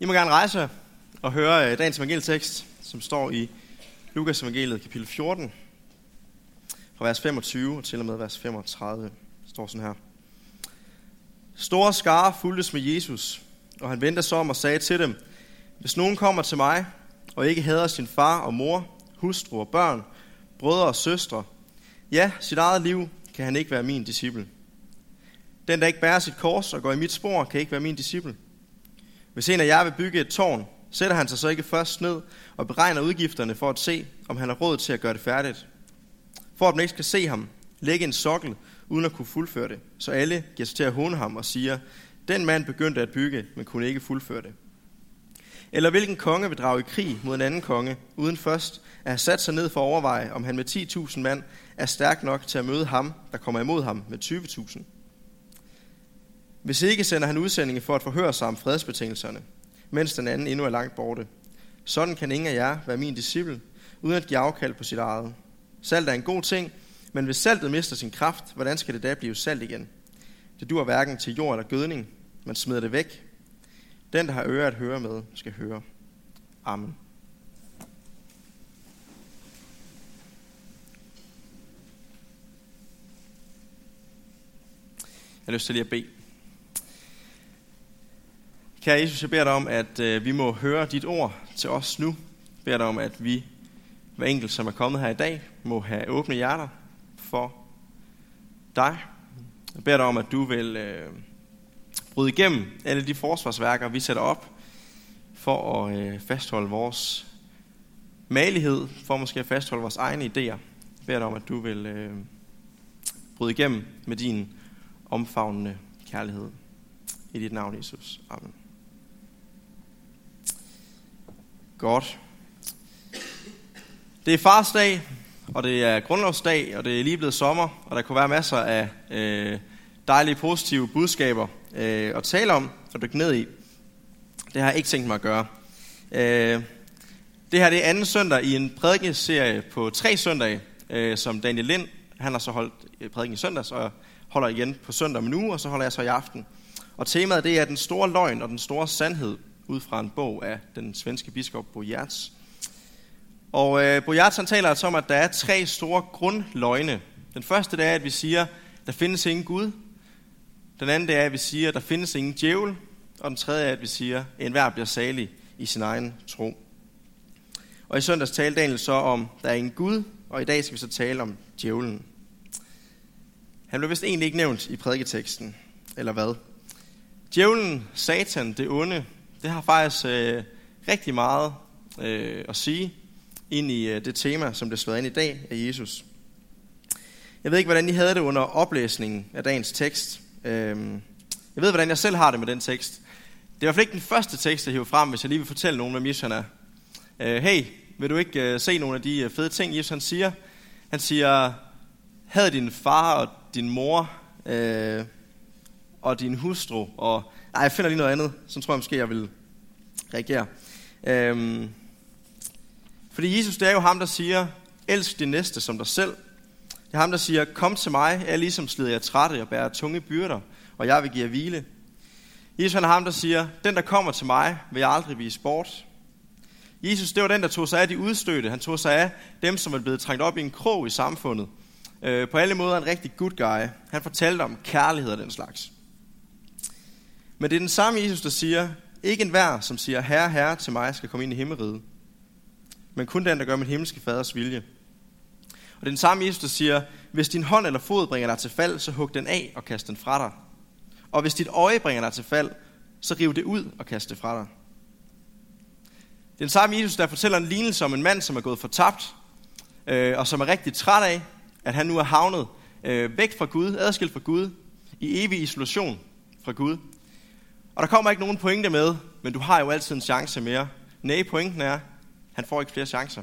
I må gerne rejse jer og høre øh, dagens evangelietekst, som står i Lukas evangeliet kapitel 14, fra vers 25 til og med vers 35. Det står sådan her. Store skare fuldtes med Jesus, og han vendte sig om og sagde til dem, Hvis nogen kommer til mig, og ikke hader sin far og mor, hustru og børn, brødre og søstre, ja, sit eget liv, kan han ikke være min disciple. Den, der ikke bærer sit kors og går i mit spor, kan ikke være min disciple. Hvis en af jer vil bygge et tårn, sætter han sig så ikke først ned og beregner udgifterne for at se, om han har råd til at gøre det færdigt. For at man ikke skal se ham, lægge en sokkel, uden at kunne fuldføre det, så alle giver sig til at håne ham og siger, den mand begyndte at bygge, men kunne ikke fuldføre det. Eller hvilken konge vil drage i krig mod en anden konge, uden først at have sat sig ned for at overveje, om han med 10.000 mand er stærk nok til at møde ham, der kommer imod ham med 20.000. Hvis ikke sender han udsendinge for at forhøre sig om fredsbetingelserne, mens den anden endnu er langt borte. Sådan kan ingen af jer være min disciple, uden at give afkald på sit eget. Salt er en god ting, men hvis saltet mister sin kraft, hvordan skal det da blive salt igen? Det dur hverken til jord eller gødning, man smider det væk. Den, der har øre at høre med, skal høre. Amen. Jeg har lyst til lige at bede. Kære Jesus, jeg beder dig om, at øh, vi må høre dit ord til os nu. Jeg beder dig om, at vi, hver enkelt, som er kommet her i dag, må have åbne hjerter for dig. Jeg beder dig om, at du vil øh, bryde igennem alle de forsvarsværker, vi sætter op, for at øh, fastholde vores malighed, for måske at fastholde vores egne idéer. Jeg beder dig om, at du vil øh, bryde igennem med din omfavnende kærlighed. I dit navn, Jesus. Amen. Godt. Det er fars dag, og det er grundlovsdag, og det er lige blevet sommer, og der kunne være masser af øh, dejlige, positive budskaber øh, at tale om og dykke ned i. Det har jeg ikke tænkt mig at gøre. Øh, det her det er anden søndag i en prædikeserie på tre søndage, øh, som Daniel Lind, han har så holdt øh, prædiken i søndags, og holder igen på søndag om en uge, og så holder jeg så i aften. Og temaet det er den store løgn og den store sandhed ud fra en bog af den svenske biskop Bo Hjerts. Og øh, Bo Hjerts han taler altså om, at der er tre store grundløgne. Den første det er, at vi siger, der findes ingen Gud. Den anden det er, at vi siger, der findes ingen djævel. Og den tredje er, at vi siger, at enhver bliver salig i sin egen tro. Og i søndags talte Daniel så om, der er ingen Gud, og i dag skal vi så tale om djævlen. Han blev vist egentlig ikke nævnt i prædiketeksten, eller hvad? Djævlen, Satan, det onde, det har faktisk øh, rigtig meget øh, at sige ind i øh, det tema, som det slået ind i dag af Jesus. Jeg ved ikke, hvordan I havde det under oplæsningen af dagens tekst. Øh, jeg ved, hvordan jeg selv har det med den tekst. Det er i hvert fald ikke den første tekst, jeg hiver frem, hvis jeg lige vil fortælle nogen, hvem Jesus han er. Øh, hey, vil du ikke øh, se nogle af de øh, fede ting, Jesus han siger? Han siger, havde din far og din mor øh, og din hustru, og ej, jeg finder lige noget andet, så tror jeg måske, jeg vil reagere. Øhm, fordi Jesus, det er jo ham, der siger, elsk din næste som dig selv. Det er ham, der siger, kom til mig, jeg er ligesom slider jeg trætte og bærer tunge byrder, og jeg vil give jer hvile. Jesus han er ham, der siger, den der kommer til mig, vil jeg aldrig vise bort. Jesus, det var den, der tog sig af de udstødte. Han tog sig af dem, som var blevet trængt op i en krog i samfundet. Øh, på alle måder en rigtig good guy. Han fortalte om kærlighed og den slags. Men det er den samme Jesus, der siger, ikke enhver, som siger, herre, herre til mig, skal komme ind i himmeriget. Men kun den, der gør min himmelske faders vilje. Og det er den samme Jesus, der siger, hvis din hånd eller fod bringer dig til fald, så hug den af og kast den fra dig. Og hvis dit øje bringer dig til fald, så riv det ud og kast det fra dig. Det er den samme Jesus, der fortæller en lignelse om en mand, som er gået fortabt, øh, og som er rigtig træt af, at han nu er havnet øh, væk fra Gud, adskilt fra Gud, i evig isolation fra Gud. Og der kommer ikke nogen pointe med, men du har jo altid en chance mere. Nej, pointen er, han får ikke flere chancer.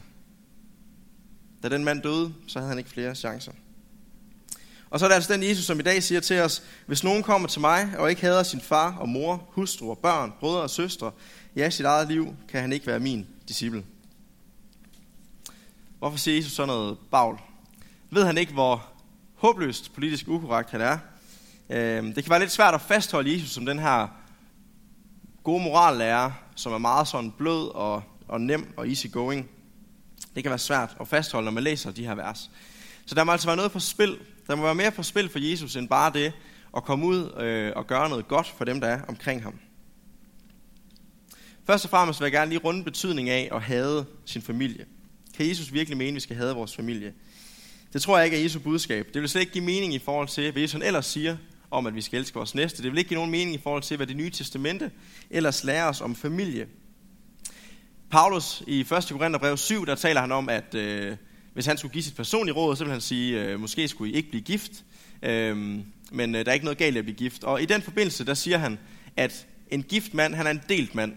Da den mand døde, så havde han ikke flere chancer. Og så er det altså den Jesus, som i dag siger til os, hvis nogen kommer til mig og ikke hader sin far og mor, hustru og børn, brødre og søstre, ja, sit eget liv, kan han ikke være min disciple. Hvorfor siger Jesus sådan noget bagl? Ved han ikke, hvor håbløst politisk ukorrekt han er? Øhm, det kan være lidt svært at fastholde Jesus som den her gode morallærer, som er meget sådan blød og, og nem og easy going. Det kan være svært at fastholde, når man læser de her vers. Så der må altså være noget på spil. Der må være mere på spil for Jesus, end bare det at komme ud øh, og gøre noget godt for dem, der er omkring ham. Først og fremmest vil jeg gerne lige runde betydning af at hade sin familie. Kan Jesus virkelig mene, at vi skal have vores familie? Det tror jeg ikke er Jesu budskab. Det vil slet ikke give mening i forhold til, hvad Jesus ellers siger om, at vi skal elske vores næste. Det vil ikke give nogen mening i forhold til, hvad det nye testamente ellers lærer os om familie. Paulus i 1. Korintherbrev 7, der taler han om, at øh, hvis han skulle give sit personlige råd, så vil han sige, øh, måske skulle I ikke blive gift, øh, men øh, der er ikke noget galt i at blive gift. Og i den forbindelse, der siger han, at en gift mand, han er en delt mand.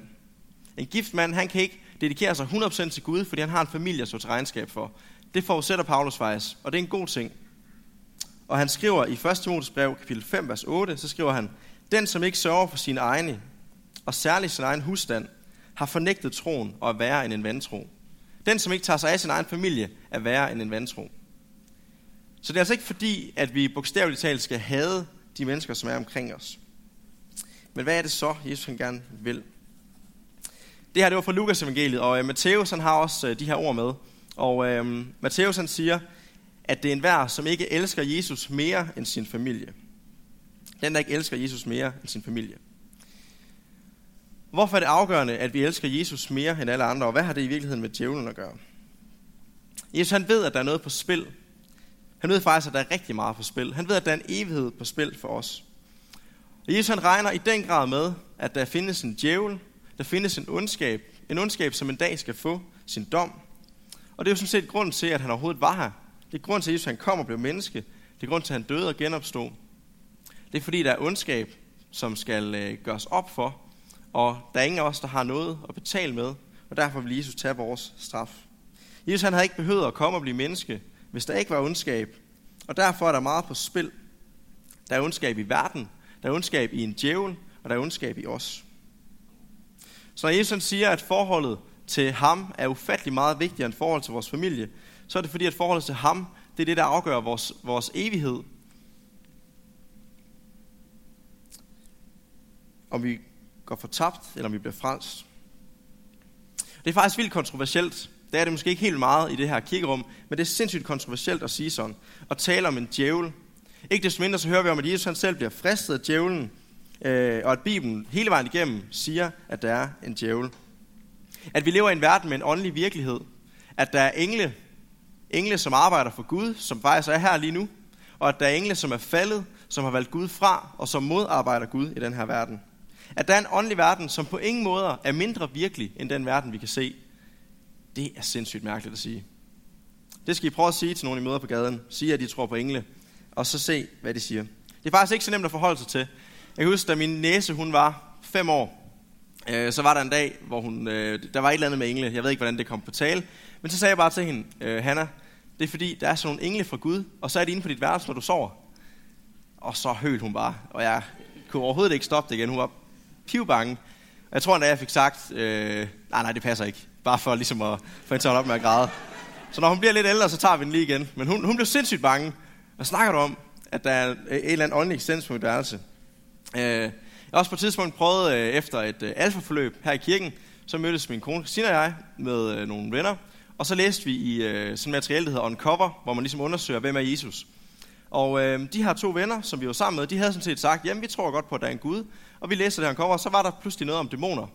En gift mand, han kan ikke dedikere sig 100% til Gud, fordi han har en familie at stå til regnskab for. Det forudsætter Paulus faktisk, og det er en god ting. Og han skriver i 1. Timotheus brev, kapitel 5, vers 8, så skriver han, Den, som ikke sørger for sine egne, og særligt sin egen husstand, har fornægtet troen og er værre end en vantro. Den, som ikke tager sig af sin egen familie, er værre end en vantro. Så det er altså ikke fordi, at vi bogstaveligt talt skal hade de mennesker, som er omkring os. Men hvad er det så, Jesus han gerne vil? Det her det var fra Lukas evangeliet, og øh, uh, Matthæus han har også uh, de her ord med. Og øh, uh, Matthæus han siger, at det er en vær, som ikke elsker Jesus mere end sin familie. Den, der ikke elsker Jesus mere end sin familie. Hvorfor er det afgørende, at vi elsker Jesus mere end alle andre, og hvad har det i virkeligheden med djævlen at gøre? Jesus han ved, at der er noget på spil. Han ved faktisk, at der er rigtig meget på spil. Han ved, at der er en evighed på spil for os. Og Jesus han regner i den grad med, at der findes en djævel, der findes en ondskab, en ondskab, som en dag skal få sin dom. Og det er jo sådan set grunden til, at han overhovedet var her. Det er grund til, at Jesus han kom og blev menneske. Det er grund til, at han døde og genopstod. Det er fordi, der er ondskab, som skal øh, gøres op for, og der er ingen af os, der har noget at betale med, og derfor vil Jesus tage vores straf. Jesus han havde ikke behøvet at komme og blive menneske, hvis der ikke var ondskab. Og derfor er der meget på spil. Der er ondskab i verden, der er ondskab i en djævel, og der er ondskab i os. Så når Jesus siger, at forholdet til ham er ufattelig meget vigtigere end forhold til vores familie, så er det fordi, at forholdet til ham, det er det, der afgør vores, vores evighed. Om vi går fortabt, eller om vi bliver frelst. Det er faktisk vildt kontroversielt. Det er det måske ikke helt meget i det her kirkerum, men det er sindssygt kontroversielt at sige sådan. Og tale om en djævel. Ikke desto mindre så hører vi om, at Jesus han selv bliver fristet af djævlen, øh, og at Bibelen hele vejen igennem siger, at der er en djævel. At vi lever i en verden med en åndelig virkelighed. At der er engle, engle som arbejder for Gud, som faktisk er her lige nu. Og at der er engle, som er faldet, som har valgt Gud fra, og som modarbejder Gud i den her verden. At der er en åndelig verden, som på ingen måder er mindre virkelig end den verden, vi kan se. Det er sindssygt mærkeligt at sige. Det skal I prøve at sige til nogen, I møder på gaden. Sige, at de tror på engle. Og så se, hvad de siger. Det er faktisk ikke så nemt at forholde sig til. Jeg kan huske, da min næse hun var fem år, øh, så var der en dag, hvor hun, øh, der var et eller andet med engle. Jeg ved ikke, hvordan det kom på tale. Men så sagde jeg bare til hende, øh, Hanna, det er fordi, der er sådan nogle engle fra Gud, og så er de inde på dit værelse, når du sover. Og så høl hun bare, og jeg kunne overhovedet ikke stoppe det igen. Hun var pivbange. Og jeg tror endda, jeg fik sagt, øh, nej, nej, det passer ikke. Bare for ligesom at få hende op med at græde. Så når hun bliver lidt ældre, så tager vi den lige igen. Men hun, hun blev sindssygt bange. Og snakker du om, at der er en eller anden åndelig eksistens på mit værelse? Øh, jeg har også på et tidspunkt prøvet øh, efter et øh, alfaforløb her i kirken, så mødtes min kone Christina og jeg med øh, nogle venner, og så læste vi i øh, sådan materiale, der hedder Uncover, hvor man ligesom undersøger, hvem er Jesus. Og øh, de her to venner, som vi var sammen med, de havde sådan set sagt, jamen vi tror godt på, at der er en Gud. Og vi læste det her cover, og så var der pludselig noget om dæmoner.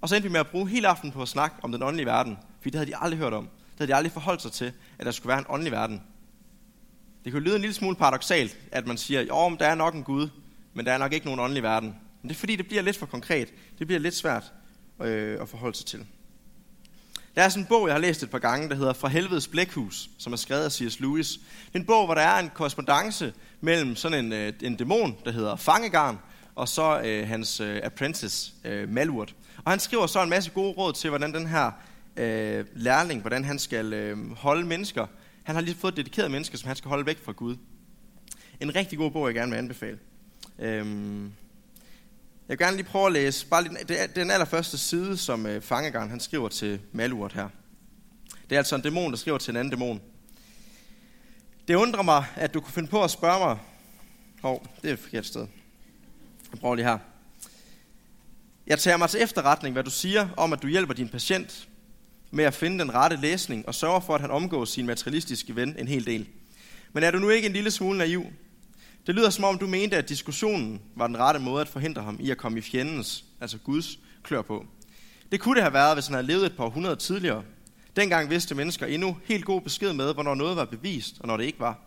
Og så endte vi med at bruge hele aften på at snakke om den åndelige verden. For det havde de aldrig hørt om. Det havde de aldrig forholdt sig til, at der skulle være en åndelig verden. Det kan lyde en lille smule paradoxalt, at man siger, jo, der er nok en Gud, men der er nok ikke nogen åndelig verden. Men det er fordi, det bliver lidt for konkret. Det bliver lidt svært øh, at forholde sig til. Der er sådan en bog, jeg har læst et par gange, der hedder Fra helvedes blækhus, som er skrevet af C.S. Lewis. Det er en bog, hvor der er en korrespondence mellem sådan en, øh, en dæmon, der hedder Fangegarn, og så øh, hans øh, apprentice, øh, Malurt. Og han skriver så en masse gode råd til, hvordan den her øh, lærling, hvordan han skal øh, holde mennesker. Han har lige fået dedikeret mennesker, som han skal holde væk fra Gud. En rigtig god bog, jeg gerne vil anbefale. Øhm, jeg vil gerne lige prøve at læse bare lige, den allerførste side, som øh, Fangegarn han skriver til Malurt her. Det er altså en dæmon, der skriver til en anden dæmon. Det undrer mig, at du kunne finde på at spørge mig... Hov, det er et forkert sted. Jeg prøver lige her. Jeg tager mig til efterretning, hvad du siger om, at du hjælper din patient med at finde den rette læsning og sørger for, at han omgås sin materialistiske ven en hel del. Men er du nu ikke en lille smule naiv? Det lyder som om, du mente, at diskussionen var den rette måde at forhindre ham i at komme i fjendens, altså Guds, klør på. Det kunne det have været, hvis han havde levet et par hundrede tidligere. Dengang vidste mennesker endnu helt god besked med, hvornår noget var bevist, og når det ikke var.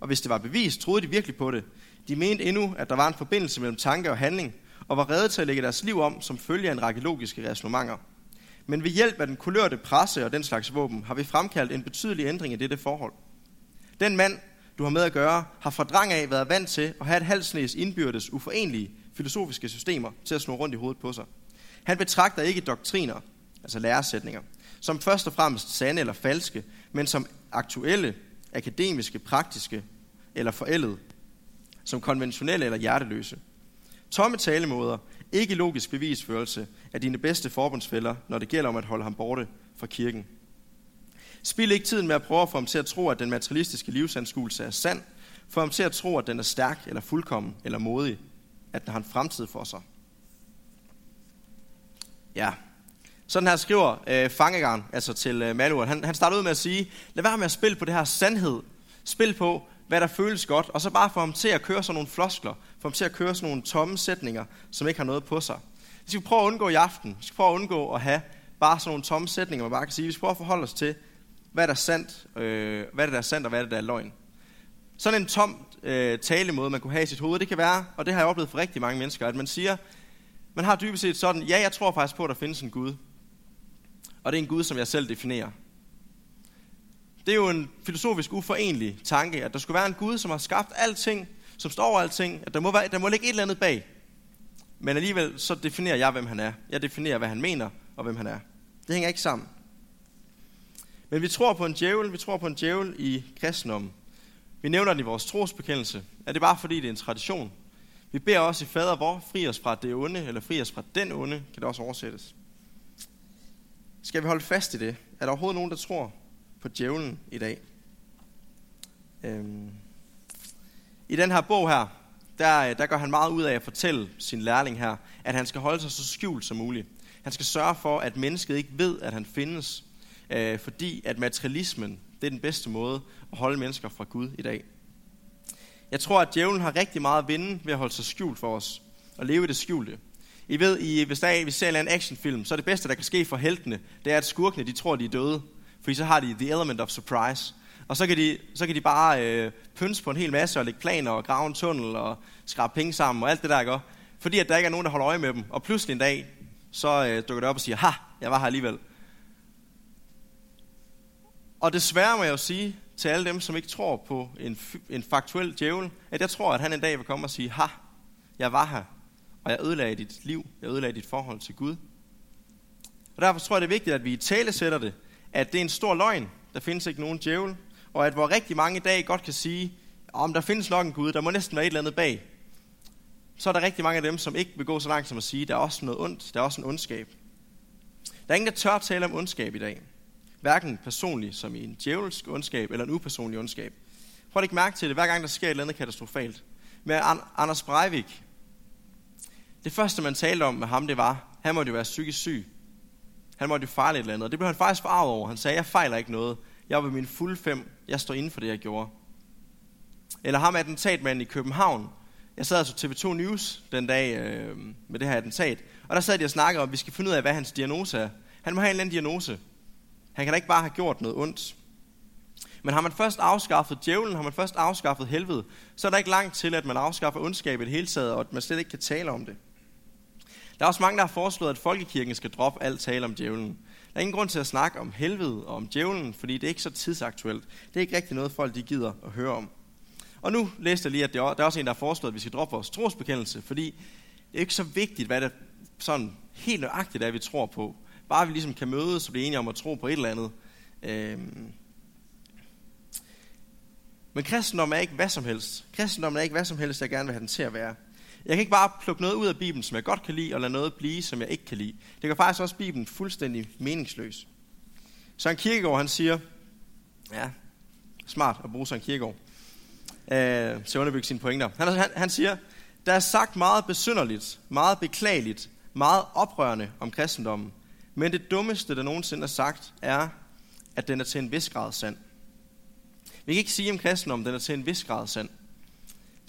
Og hvis det var bevist, troede de virkelig på det. De mente endnu, at der var en forbindelse mellem tanke og handling, og var redde til at lægge deres liv om som følge af en række logiske resonemanger. Men ved hjælp af den kulørte presse og den slags våben, har vi fremkaldt en betydelig ændring i dette forhold. Den mand, du har med at gøre, har fra drang af været vant til at have et halvsnæs indbyrdes uforenelige filosofiske systemer til at snurre rundt i hovedet på sig. Han betragter ikke doktriner, altså læresætninger, som først og fremmest sande eller falske, men som aktuelle, akademiske, praktiske eller forældede, som konventionelle eller hjerteløse. Tomme talemåder, ikke logisk bevisførelse af dine bedste forbundsfælder, når det gælder om at holde ham borte fra kirken. Spil ikke tiden med at prøve at få ham til at tro, at den materialistiske livsanskuelse er sand. Få ham til at tro, at den er stærk eller fuldkommen eller modig. At den har en fremtid for sig. Ja, sådan her skriver øh, Fangegarn, altså til øh, Manuel. Han, han starter ud med at sige, lad være med at spille på det her sandhed. Spil på, hvad der føles godt, og så bare få ham til at køre sådan nogle floskler, få ham til at køre sådan nogle tomme sætninger, som ikke har noget på sig. Vi skal prøve at undgå i aften. Vi skal prøve at undgå at have bare sådan nogle tomme sætninger, man bare kan sige. Vi skal prøve at forholde os til, hvad der er sandt, øh, hvad der er sandt og hvad der er løgn. Sådan en tom øh, talemåde, man kunne have i sit hoved, det kan være, og det har jeg oplevet for rigtig mange mennesker, at man siger, man har dybest set sådan, ja, jeg tror faktisk på, at der findes en Gud. Og det er en Gud, som jeg selv definerer. Det er jo en filosofisk uforenelig tanke, at der skulle være en Gud, som har skabt alting, som står over alting, at der må, være, der må ligge et eller andet bag. Men alligevel så definerer jeg, hvem han er. Jeg definerer, hvad han mener og hvem han er. Det hænger ikke sammen. Men vi tror på en djævel, vi tror på en djævel i kristendommen. Vi nævner den i vores trosbekendelse. Er det bare fordi, det er en tradition? Vi beder også i fader hvor, fri os fra det onde, eller fri os fra den onde, kan det også oversættes. Skal vi holde fast i det? Er der overhovedet nogen, der tror på djævlen i dag? Øhm. I den her bog her, der, der går han meget ud af at fortælle sin lærling her, at han skal holde sig så skjult som muligt. Han skal sørge for, at mennesket ikke ved, at han findes, øh, fordi at materialismen, det er den bedste måde at holde mennesker fra Gud i dag. Jeg tror, at djævlen har rigtig meget at vinde ved at holde sig skjult for os, og leve i det skjulte. I ved, I, hvis der er, vi ser en actionfilm, så er det bedste, der kan ske for heltene, det er, at skurkene de tror, de er døde. Fordi så har de the element of surprise. Og så kan de, så kan de bare øh, pynse på en hel masse og lægge planer og grave en tunnel og skrabe penge sammen og alt det der, går. Fordi at der ikke er nogen, der holder øje med dem. Og pludselig en dag, så øh, dukker det op og siger, ha, jeg var her alligevel. Og desværre må jeg jo sige til alle dem, som ikke tror på en, en faktuel djævel, at jeg tror, at han en dag vil komme og sige, ha, jeg var her, og jeg ødelagde dit liv, jeg ødelagde dit forhold til Gud. Og derfor tror jeg, det er vigtigt, at vi i tale sætter det, at det er en stor løgn, der findes ikke nogen djævel, og at hvor rigtig mange i dag godt kan sige, om der findes nok en Gud, der må næsten være et eller andet bag, så er der rigtig mange af dem, som ikke vil gå så langt som at sige, der er også noget ondt, der er også en ondskab. Der er ingen, der tør tale om ondskab i dag. Hverken personlig som i en djævelsk ondskab eller en upersonlig ondskab. Prøv at ikke mærke til det, hver gang der sker et eller andet katastrofalt. Med Anders Breivik, det første man talte om med ham, det var, han måtte jo være psykisk syg. Han måtte jo fejle et eller andet. Og det blev han faktisk farvet over. Han sagde, jeg fejler ikke noget. Jeg var ved min fulde fem. Jeg står inden for det, jeg gjorde. Eller ham attentatmanden i København. Jeg sad altså TV2 News den dag øh, med det her attentat. Og der sad de og snakkede om, at vi skal finde ud af, hvad hans diagnose er. Han må have en eller anden diagnose. Han kan da ikke bare have gjort noget ondt. Men har man først afskaffet djævlen, har man først afskaffet helvede, så er der ikke langt til, at man afskaffer ondskab i det hele taget, og at man slet ikke kan tale om det. Der er også mange, der har foreslået, at folkekirken skal droppe alt tale om djævlen. Der er ingen grund til at snakke om helvede og om djævlen, fordi det er ikke så tidsaktuelt. Det er ikke rigtig noget, folk de gider at høre om. Og nu læste jeg lige, at der er også en, der har foreslået, at vi skal droppe vores trosbekendelse, fordi det er ikke så vigtigt, hvad det sådan helt nøjagtigt er, vi tror på. Bare vi ligesom kan mødes og blive enige om at tro på et eller andet. Øhm. Men kristendommen er ikke hvad som helst. Kristendommen er ikke hvad som helst, jeg gerne vil have den til at være. Jeg kan ikke bare plukke noget ud af Bibelen, som jeg godt kan lide, og lade noget blive, som jeg ikke kan lide. Det gør faktisk også Bibelen fuldstændig meningsløs. Søren Kierkegaard, han siger, ja, smart at bruge Søren Kierkegaard, øh, til at underbygge sine pointer. Han, han, han siger, der er sagt meget besynderligt, meget beklageligt, meget oprørende om kristendommen, men det dummeste, der nogensinde er sagt, er, at den er til en vis grad sand. Vi kan ikke sige om kristendommen, den er til en vis grad sand.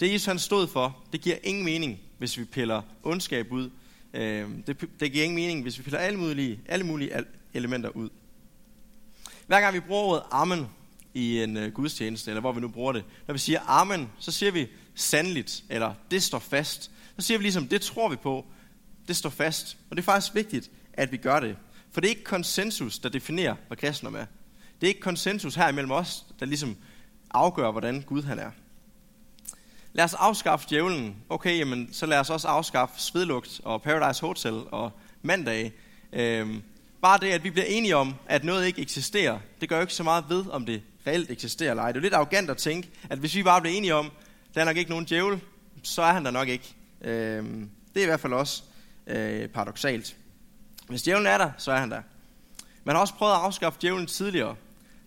Det Jesus han stod for, det giver ingen mening, hvis vi piller ondskab ud. Øhm, det, det giver ingen mening, hvis vi piller alle mulige, alle mulige elementer ud. Hver gang vi bruger ordet amen i en øh, gudstjeneste, eller hvor vi nu bruger det, når vi siger amen, så siger vi sandligt, eller det står fast. Så siger vi ligesom, det tror vi på, det står fast. Og det er faktisk vigtigt, at vi gør det. For det er ikke konsensus, der definerer, hvad kristendom er. Det er ikke konsensus her imellem os, der ligesom afgør, hvordan Gud han er. Lad os afskaffe djævlen. Okay, jamen, så lad os også afskaffe Svedlugt og Paradise Hotel og mandag. Øhm, bare det, at vi bliver enige om, at noget ikke eksisterer, det gør jo ikke så meget ved, om det reelt eksisterer eller ej. Det er jo lidt arrogant at tænke, at hvis vi bare bliver enige om, der er nok ikke nogen djævel, så er han der nok ikke. Øhm, det er i hvert fald også øh, paradoxalt. Hvis djævlen er der, så er han der. Man har også prøvet at afskaffe djævlen tidligere.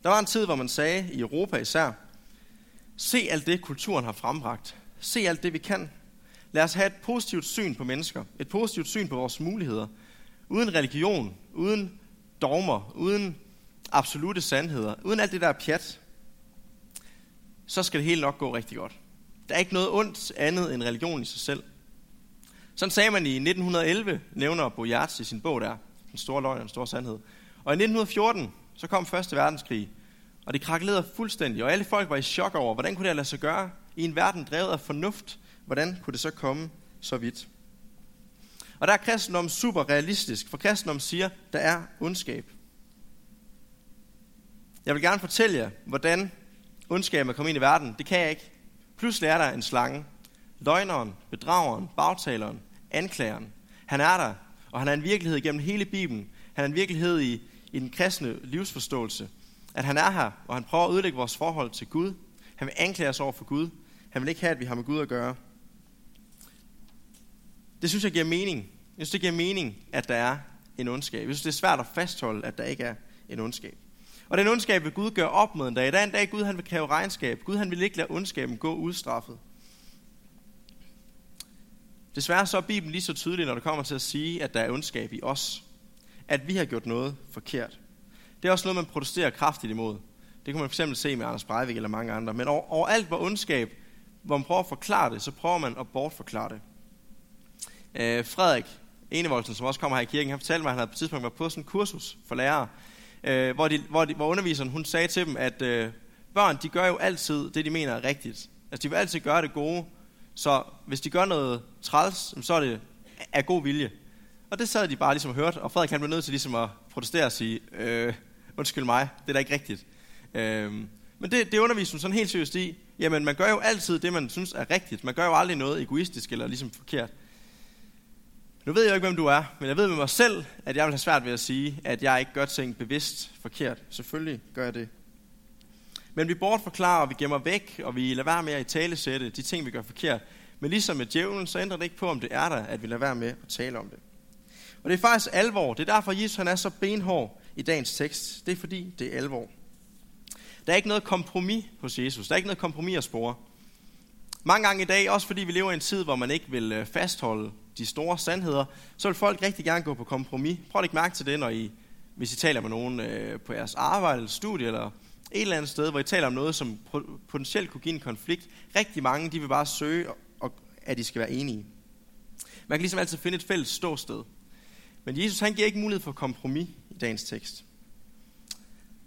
Der var en tid, hvor man sagde, i Europa især, se alt det, kulturen har frembragt. Se alt det, vi kan. Lad os have et positivt syn på mennesker. Et positivt syn på vores muligheder. Uden religion, uden dogmer, uden absolute sandheder, uden alt det der pjat, så skal det hele nok gå rigtig godt. Der er ikke noget ondt andet end religion i sig selv. Sådan sagde man i 1911, nævner Boyards i sin bog der, Den store løgn og den store sandhed. Og i 1914, så kom Første Verdenskrig, og det krakelerede fuldstændig, og alle folk var i chok over, hvordan kunne det lade sig gøre i en verden drevet af fornuft? Hvordan kunne det så komme så vidt? Og der er kristendom super realistisk, for kristendom siger, der er ondskab. Jeg vil gerne fortælle jer, hvordan ondskaben er kommet ind i verden. Det kan jeg ikke. Pludselig er der en slange. Løgneren, bedrageren, bagtaleren, anklageren. Han er der, og han er en virkelighed gennem hele Bibelen. Han er en virkelighed i, i den kristne livsforståelse. At han er her, og han prøver at ødelægge vores forhold til Gud. Han vil anklage os over for Gud. Han vil ikke have, at vi har med Gud at gøre. Det synes jeg giver mening. Jeg synes, det giver mening, at der er en ondskab. Jeg synes, det er svært at fastholde, at der ikke er en ondskab. Og den ondskab vil Gud gøre op med en dag. Der er en dag, Gud han vil kræve regnskab. Gud han vil ikke lade ondskaben gå udstraffet. Desværre så er Bibelen lige så tydelig, når det kommer til at sige, at der er ondskab i os. At vi har gjort noget forkert. Det er også noget, man protesterer kraftigt imod. Det kan man fx se med Anders Breivik eller mange andre. Men over, overalt hvor ondskab, hvor man prøver at forklare det, så prøver man at bortforklare det. Øh, Frederik Enevoldsen, som også kommer her i kirken, han fortalte mig, at han havde på et tidspunkt været på sådan en kursus for lærere, øh, hvor, de, hvor, de, hvor underviseren hun sagde til dem, at øh, børn de gør jo altid det, de mener er rigtigt. Altså de vil altid gøre det gode, så hvis de gør noget træls, så er det af god vilje. Og det sad de bare ligesom og hørte, og Frederik han blev nødt til ligesom at protestere og sige, øh, undskyld mig, det er da ikke rigtigt. Øh, men det, det underviser hun sådan helt seriøst i, jamen man gør jo altid det, man synes er rigtigt. Man gør jo aldrig noget egoistisk eller ligesom forkert. Nu ved jeg jo ikke, hvem du er, men jeg ved med mig selv, at jeg vil have svært ved at sige, at jeg ikke gør ting bevidst forkert. Selvfølgelig gør jeg det. Men vi bortforklarer, og vi gemmer væk, og vi lader være med at i de ting, vi gør forkert. Men ligesom med djævlen, så ændrer det ikke på, om det er der, at vi lader være med at tale om det. Og det er faktisk alvor. Det er derfor, Jesus han er så benhård i dagens tekst. Det er fordi, det er alvor. Der er ikke noget kompromis hos Jesus. Der er ikke noget kompromis at spore. Mange gange i dag, også fordi vi lever i en tid, hvor man ikke vil øh, fastholde de store sandheder, så vil folk rigtig gerne gå på kompromis. Prøv at lægge mærke til det, når I, hvis I taler med nogen øh, på jeres arbejde eller studie, eller et eller andet sted, hvor I taler om noget, som potentielt kunne give en konflikt. Rigtig mange, de vil bare søge, og, at de skal være enige. Man kan ligesom altid finde et fælles ståsted. Men Jesus, han giver ikke mulighed for kompromis i dagens tekst.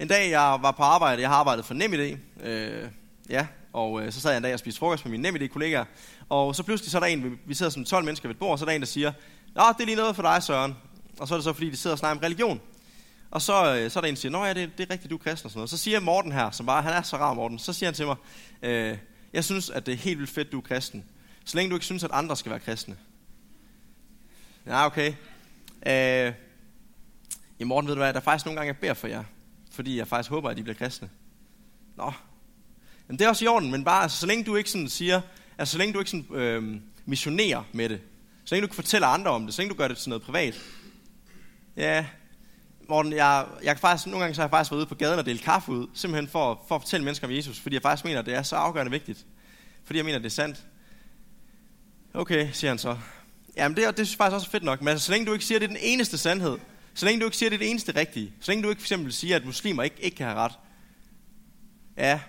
En dag, jeg var på arbejde, jeg har arbejdet for NemID, øh, ja, og øh, så sad jeg en dag og spiste frokost med mine NemID-kollegaer, og så pludselig så er der en, vi sidder som 12 mennesker ved et bord, og så er der en, der siger, Nå, det er lige noget for dig, Søren. Og så er det så, fordi de sidder og snakker om religion. Og så, øh, så er der en, der siger, Nå ja, det, det er rigtigt, du er kristen og sådan noget. Så siger Morten her, som bare, han er så rar, Morten, så siger han til mig, øh, jeg synes, at det er helt vildt fedt, du er kristen. Så længe du ikke synes, at andre skal være kristne. Ja, okay. Øh, ja, Morten, ved du hvad, der er faktisk nogle gange, jeg beder for jer, fordi jeg faktisk håber, at de bliver kristne. Nå, men det er også i orden, men bare, altså, så længe du ikke sådan siger, altså så længe du ikke sådan, øh, missionerer med det, så længe du kan fortælle andre om det, så længe du gør det til noget privat. Ja, Morten, jeg, jeg kan faktisk, nogle gange så har jeg faktisk været ude på gaden og delt kaffe ud, simpelthen for, for at fortælle mennesker om Jesus, fordi jeg faktisk mener, at det er så afgørende vigtigt. Fordi jeg mener, at det er sandt. Okay, siger han så. Jamen, det, det synes jeg faktisk også er fedt nok. Men altså, så længe du ikke siger, at det er den eneste sandhed, så længe du ikke siger, at det er det eneste rigtige, så længe du ikke for eksempel siger, at muslimer ikke, ikke kan have ret. Ja.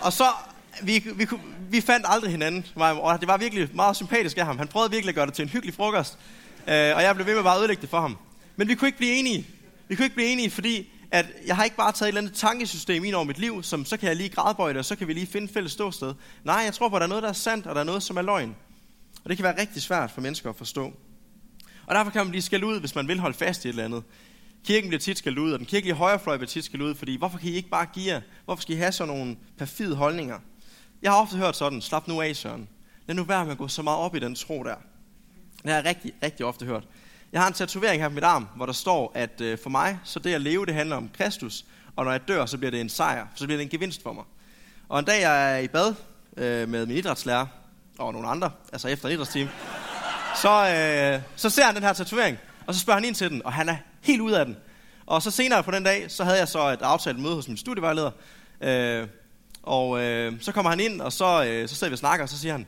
Og så, vi, vi, vi fandt aldrig hinanden, og det var virkelig meget sympatisk af ham. Han prøvede virkelig at gøre det til en hyggelig frokost, øh, og jeg blev ved med bare at ødelægge det for ham. Men vi kunne ikke blive enige. Vi kunne ikke blive enige, fordi at jeg har ikke bare taget et eller andet tankesystem ind over mit liv, som så kan jeg lige gradbøje det, og så kan vi lige finde fælles ståsted. Nej, jeg tror på, at der er noget, der er sandt, og der er noget, som er løgn. Og det kan være rigtig svært for mennesker at forstå. Og derfor kan man blive skældt ud, hvis man vil holde fast i et eller andet. Kirken bliver tit skældt ud, og den kirkelige højrefløj bliver tit skældt ud, fordi hvorfor kan I ikke bare give jer? Hvorfor skal I have sådan nogle perfide holdninger? Jeg har ofte hørt sådan, slap nu af, Søren. Lad nu være med at gå så meget op i den tro der. Det har jeg rigtig, rigtig ofte hørt. Jeg har en tatovering her på mit arm, hvor der står, at øh, for mig, så det at leve, det handler om Kristus, og når jeg dør, så bliver det en sejr, så bliver det en gevinst for mig. Og en dag jeg er i bad øh, med min idrætslærer, og nogle andre, altså efter idrætsteam, så, øh, så ser han den her tatovering, og så spørger han ind til den, og han er helt ud af den. Og så senere på den dag, så havde jeg så et aftalt møde hos min studievejleder, øh, og øh, så kommer han ind, og så, øh, så sidder vi og snakker, og så siger han,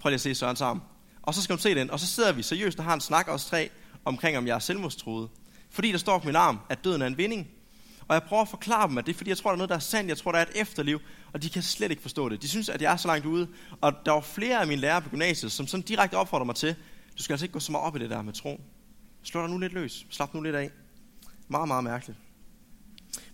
prøv lige at se Sørens arm. Og så skal hun se den, og så sidder vi seriøst og har en snak os tre omkring, om jeg er selvmordstroet. Fordi der står på min arm, at døden er en vinding. Og jeg prøver at forklare dem, at det er fordi, jeg tror, der er noget, der er sandt. Jeg tror, der er et efterliv, og de kan slet ikke forstå det. De synes, at jeg er så langt ude. Og der var flere af mine lærere på gymnasiet, som sådan direkte opfordrer mig til, du skal altså ikke gå så meget op i det der med tro. Slå dig nu lidt løs. Slap nu lidt af. Meget, meget mærkeligt.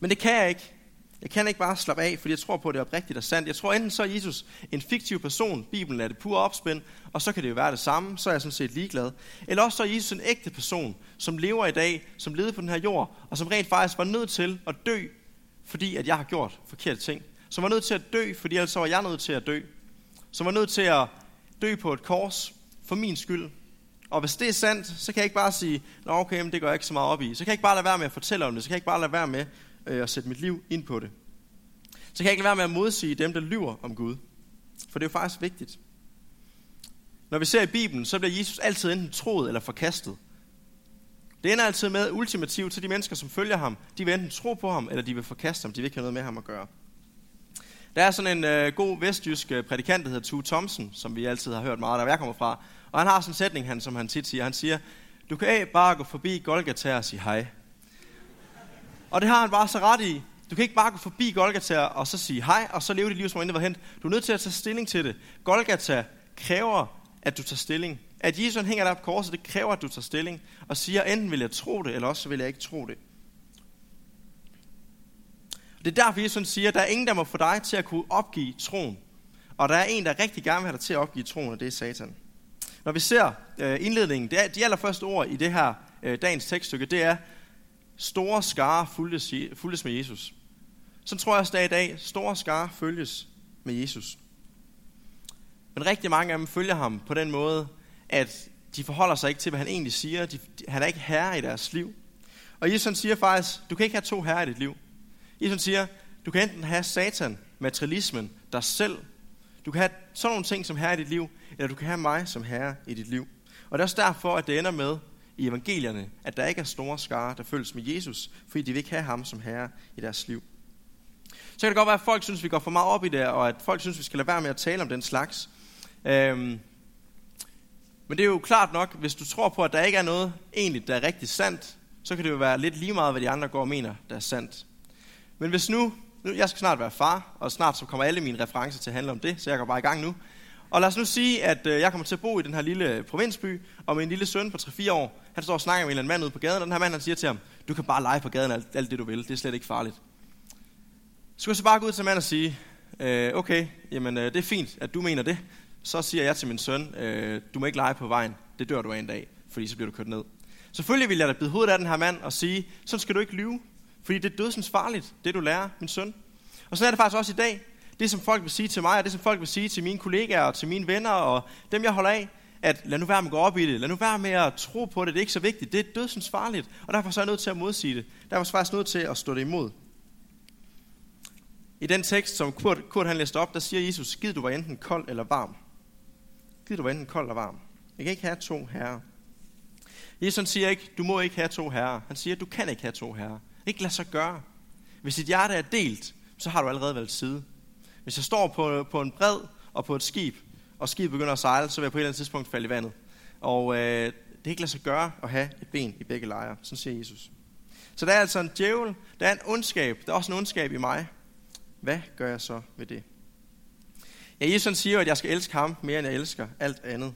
Men det kan jeg ikke. Jeg kan ikke bare slappe af, fordi jeg tror på, at det er oprigtigt og sandt. Jeg tror enten så er Jesus en fiktiv person, Bibelen er det pure opspind, og så kan det jo være det samme, så er jeg sådan set ligeglad. Eller også så er Jesus en ægte person, som lever i dag, som levede på den her jord, og som rent faktisk var nødt til at dø, fordi at jeg har gjort forkerte ting. Som var nødt til at dø, fordi ellers så var jeg nødt til at dø. Som var nødt til at dø på et kors for min skyld. Og hvis det er sandt, så kan jeg ikke bare sige, Nå okay, men det går jeg ikke så meget op i. Så kan jeg ikke bare lade være med at fortælle om det. Så kan jeg ikke bare lade være med øh, at sætte mit liv ind på det. Så kan jeg ikke lade være med at modsige dem, der lyver om Gud. For det er jo faktisk vigtigt. Når vi ser i Bibelen, så bliver Jesus altid enten troet eller forkastet. Det ender altid med ultimativt til de mennesker, som følger ham. De vil enten tro på ham, eller de vil forkaste ham. De vil ikke have noget med ham at gøre. Der er sådan en øh, god vestjysk øh, prædikant, der hedder Tue Thomsen, som vi altid har hørt meget, der jeg kommer fra. Og han har sådan en sætning, han, som han tit siger. Han siger, du kan bare gå forbi Golgata og sige hej. Og det har han bare så ret i. Du kan ikke bare gå forbi Golgata og så sige hej, og så leve dit liv, som intet var hent. Du er nødt til at tage stilling til det. Golgata kræver, at du tager stilling. At Jesus hænger der på korset, det kræver, at du tager stilling. Og siger, enten vil jeg tro det, eller også vil jeg ikke tro det. Det er derfor, Jesus siger, at der er ingen, der må få dig til at kunne opgive troen. Og der er en, der rigtig gerne vil have dig til at opgive troen, og det er Satan. Når vi ser øh, indledningen, det er, de allerførste ord i det her øh, dagens tekststykke, det er, store skare fulgtes, fulgtes med Jesus. Så tror jeg også, der i dag, store skare følges med Jesus. Men rigtig mange af dem følger ham på den måde, at de forholder sig ikke til, hvad han egentlig siger. De, han er ikke herre i deres liv. Og Jesus siger faktisk, du kan ikke have to herrer i dit liv. Jesus siger, du kan enten have satan, materialismen, dig selv. Du kan have sådan nogle ting som herre i dit liv, eller du kan have mig som herre i dit liv. Og det er også derfor, at det ender med i evangelierne, at der ikke er store skare, der følges med Jesus, fordi de vil ikke have ham som herre i deres liv. Så kan det godt være, at folk synes, at vi går for meget op i det, og at folk synes, at vi skal lade være med at tale om den slags. Øhm, men det er jo klart nok, hvis du tror på, at der ikke er noget egentlig, der er rigtig sandt, så kan det jo være lidt lige meget, hvad de andre går og mener, der er sandt. Men hvis nu, nu jeg skal snart være far, og snart så kommer alle mine referencer til at handle om det, så jeg går bare i gang nu. Og lad os nu sige, at øh, jeg kommer til at bo i den her lille provinsby, og med en lille søn på 3-4 år, han står og snakker med en eller anden mand ude på gaden, og den her mand han siger til ham, du kan bare lege på gaden alt, alt det du vil, det er slet ikke farligt. Så skulle jeg så bare gå ud til manden og sige, øh, okay, jamen øh, det er fint, at du mener det. Så siger jeg til min søn, øh, du må ikke lege på vejen, det dør du af en dag, fordi så bliver du kørt ned. Selvfølgelig vil jeg da bide hovedet af den her mand og sige, så skal du ikke lyve, fordi det er dødsens farligt, det du lærer, min søn. Og så er det faktisk også i dag, det som folk vil sige til mig, og det som folk vil sige til mine kollegaer og til mine venner og dem jeg holder af, at lad nu være med at gå op i det, lad nu være med at tro på det, det er ikke så vigtigt, det er dødsens farligt, og derfor så er jeg nødt til at modsige det. Derfor er jeg faktisk nødt til at stå det imod. I den tekst, som Kurt, Kurt han læste op, der siger Jesus, giv du var enten kold eller varm. Giv du var enten kold eller varm. Jeg kan ikke have to herrer. Jesus siger ikke, du må ikke have to herrer. Han siger, du kan ikke have to herrer. Ikke lad sig gøre. Hvis dit hjerte er delt, så har du allerede valgt side. Hvis jeg står på, på en bred og på et skib, og skibet begynder at sejle, så vil jeg på et eller andet tidspunkt falde i vandet. Og øh, det kan ikke lade sig gøre at have et ben i begge lejre. Sådan siger Jesus. Så der er altså en djævel, der er en ondskab, der er også en ondskab i mig. Hvad gør jeg så ved det? Ja, Jesus siger at jeg skal elske ham mere, end jeg elsker alt andet.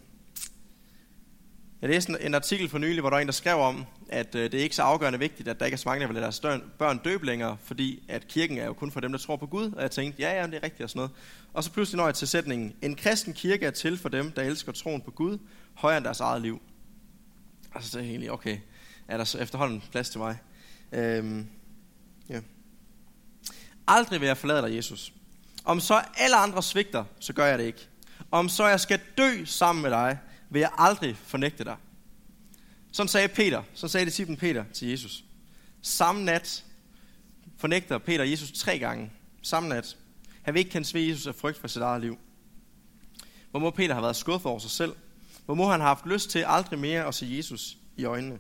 Jeg læste en artikel for nylig, hvor der var en, der skrev om, at øh, det er ikke så afgørende vigtigt, at der ikke er så mange, der vil lade deres børn døbe længere, fordi at kirken er jo kun for dem, der tror på Gud. Og jeg tænkte, ja, ja, det er rigtigt og sådan noget. Og så pludselig når jeg til sætningen, en kristen kirke er til for dem, der elsker troen på Gud, højere end deres eget liv. Altså, så er helt okay, er der så efterhånden plads til mig? Øhm, ja. Aldrig vil jeg forlade dig, Jesus. Om så alle andre svigter, så gør jeg det ikke. Om så jeg skal dø sammen med dig, vil jeg aldrig fornægte dig. Sådan sagde Peter, så sagde disciplen Peter til Jesus. Samme nat fornægter Peter Jesus tre gange. Samme nat. Han vil ikke kende ved Jesus af frygt for sit eget liv. Hvor må Peter have været skuffet over sig selv? Hvor må han have haft lyst til aldrig mere at se Jesus i øjnene?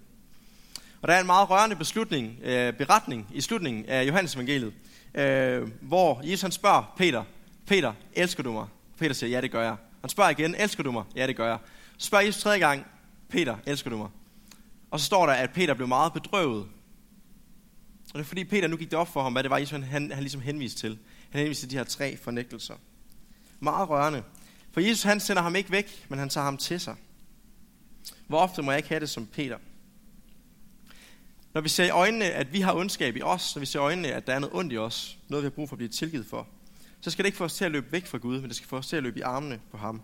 Og der er en meget rørende beslutning, øh, beretning i slutningen af Johannes evangeliet, øh, hvor Jesus han spørger Peter, Peter, elsker du mig? Peter siger, ja det gør jeg. Han spørger igen, elsker du mig? Ja det gør jeg. Så spørger Jesus tredje gang, Peter, elsker du mig? Og så står der, at Peter blev meget bedrøvet. Og det er fordi Peter nu gik det op for ham, hvad det var, Jesus han, han, han ligesom henviste til. Han henviste til de her tre fornægtelser. Meget rørende. For Jesus han sender ham ikke væk, men han tager ham til sig. Hvor ofte må jeg ikke have det som Peter? Når vi ser i øjnene, at vi har ondskab i os, når vi ser i øjnene, at der er noget ondt i os, noget vi har brug for at blive tilgivet for, så skal det ikke få os til at løbe væk fra Gud, men det skal få os til at løbe i armene på ham.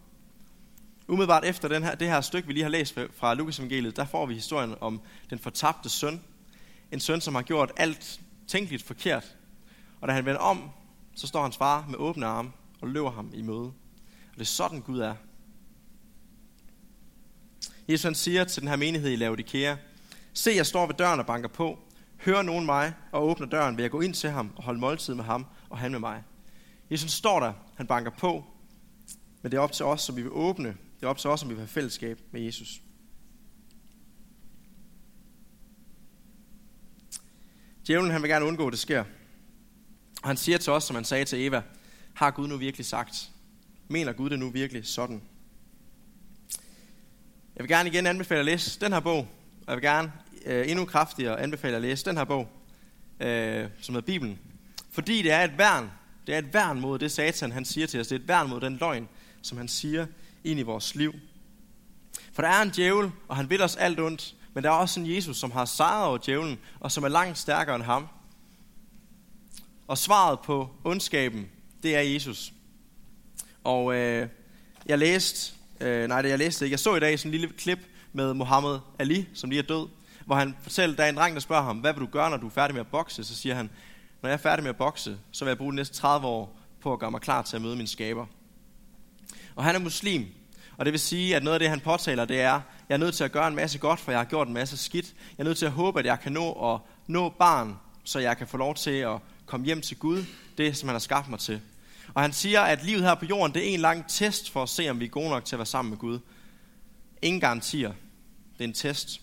Umiddelbart efter den her, det her stykke, vi lige har læst fra Lukas evangeliet, der får vi historien om den fortabte søn. En søn, som har gjort alt tænkeligt forkert. Og da han vender om, så står hans far med åbne arme og løber ham i møde. Og det er sådan Gud er. Jesus han siger til den her menighed i Laodikea, Se, jeg står ved døren og banker på. Hører nogen mig og åbner døren, vil jeg gå ind til ham og holde måltid med ham og han med mig. Jesus står der, han banker på, men det er op til os, som vi vil åbne det er op til os, om vi vil have fællesskab med Jesus. Djævlen han vil gerne undgå, at det sker. Og han siger til os, som han sagde til Eva, har Gud nu virkelig sagt? Mener Gud det nu virkelig sådan? Jeg vil gerne igen anbefale at læse den her bog, og jeg vil gerne øh, endnu kraftigere anbefale at læse den her bog, øh, som hedder Bibelen. Fordi det er et værn. Det er et værn mod det satan, han siger til os. Det er et værn mod den løgn, som han siger ind i vores liv. For der er en djævel, og han vil os alt ondt, men der er også en Jesus, som har sejret over djævlen, og som er langt stærkere end ham. Og svaret på ondskaben, det er Jesus. Og øh, jeg læste, øh, nej det jeg læste ikke, jeg så i dag sådan en lille klip med Muhammad Ali, som lige er død, hvor han fortæller, der er en dreng, der spørger ham, hvad vil du gøre, når du er færdig med at bokse? Så siger han, når jeg er færdig med at bokse, så vil jeg bruge de næste 30 år på at gøre mig klar til at møde min skaber. Og han er muslim. Og det vil sige, at noget af det, han påtaler, det er, jeg er nødt til at gøre en masse godt, for jeg har gjort en masse skidt. Jeg er nødt til at håbe, at jeg kan nå at nå barn, så jeg kan få lov til at komme hjem til Gud, det som han har skabt mig til. Og han siger, at livet her på jorden, det er en lang test for at se, om vi er gode nok til at være sammen med Gud. Ingen garantier. Det er en test.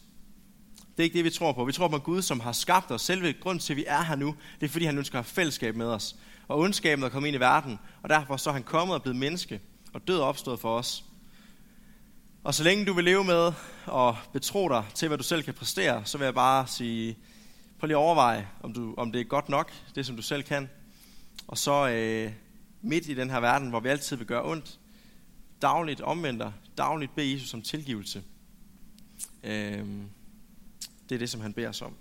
Det er ikke det, vi tror på. Vi tror på Gud, som har skabt os. Selve grund til, at vi er her nu, det er, fordi han ønsker at have fællesskab med os. Og ondskaben er kommet ind i verden, og derfor så er han kommet og blevet menneske og død er opstået for os. Og så længe du vil leve med og betro dig til, hvad du selv kan præstere, så vil jeg bare sige, prøv lige at overveje, om, du, om det er godt nok, det som du selv kan. Og så øh, midt i den her verden, hvor vi altid vil gøre ondt, dagligt omvender, dagligt bede Jesus om tilgivelse. Øh, det er det, som han beder os om.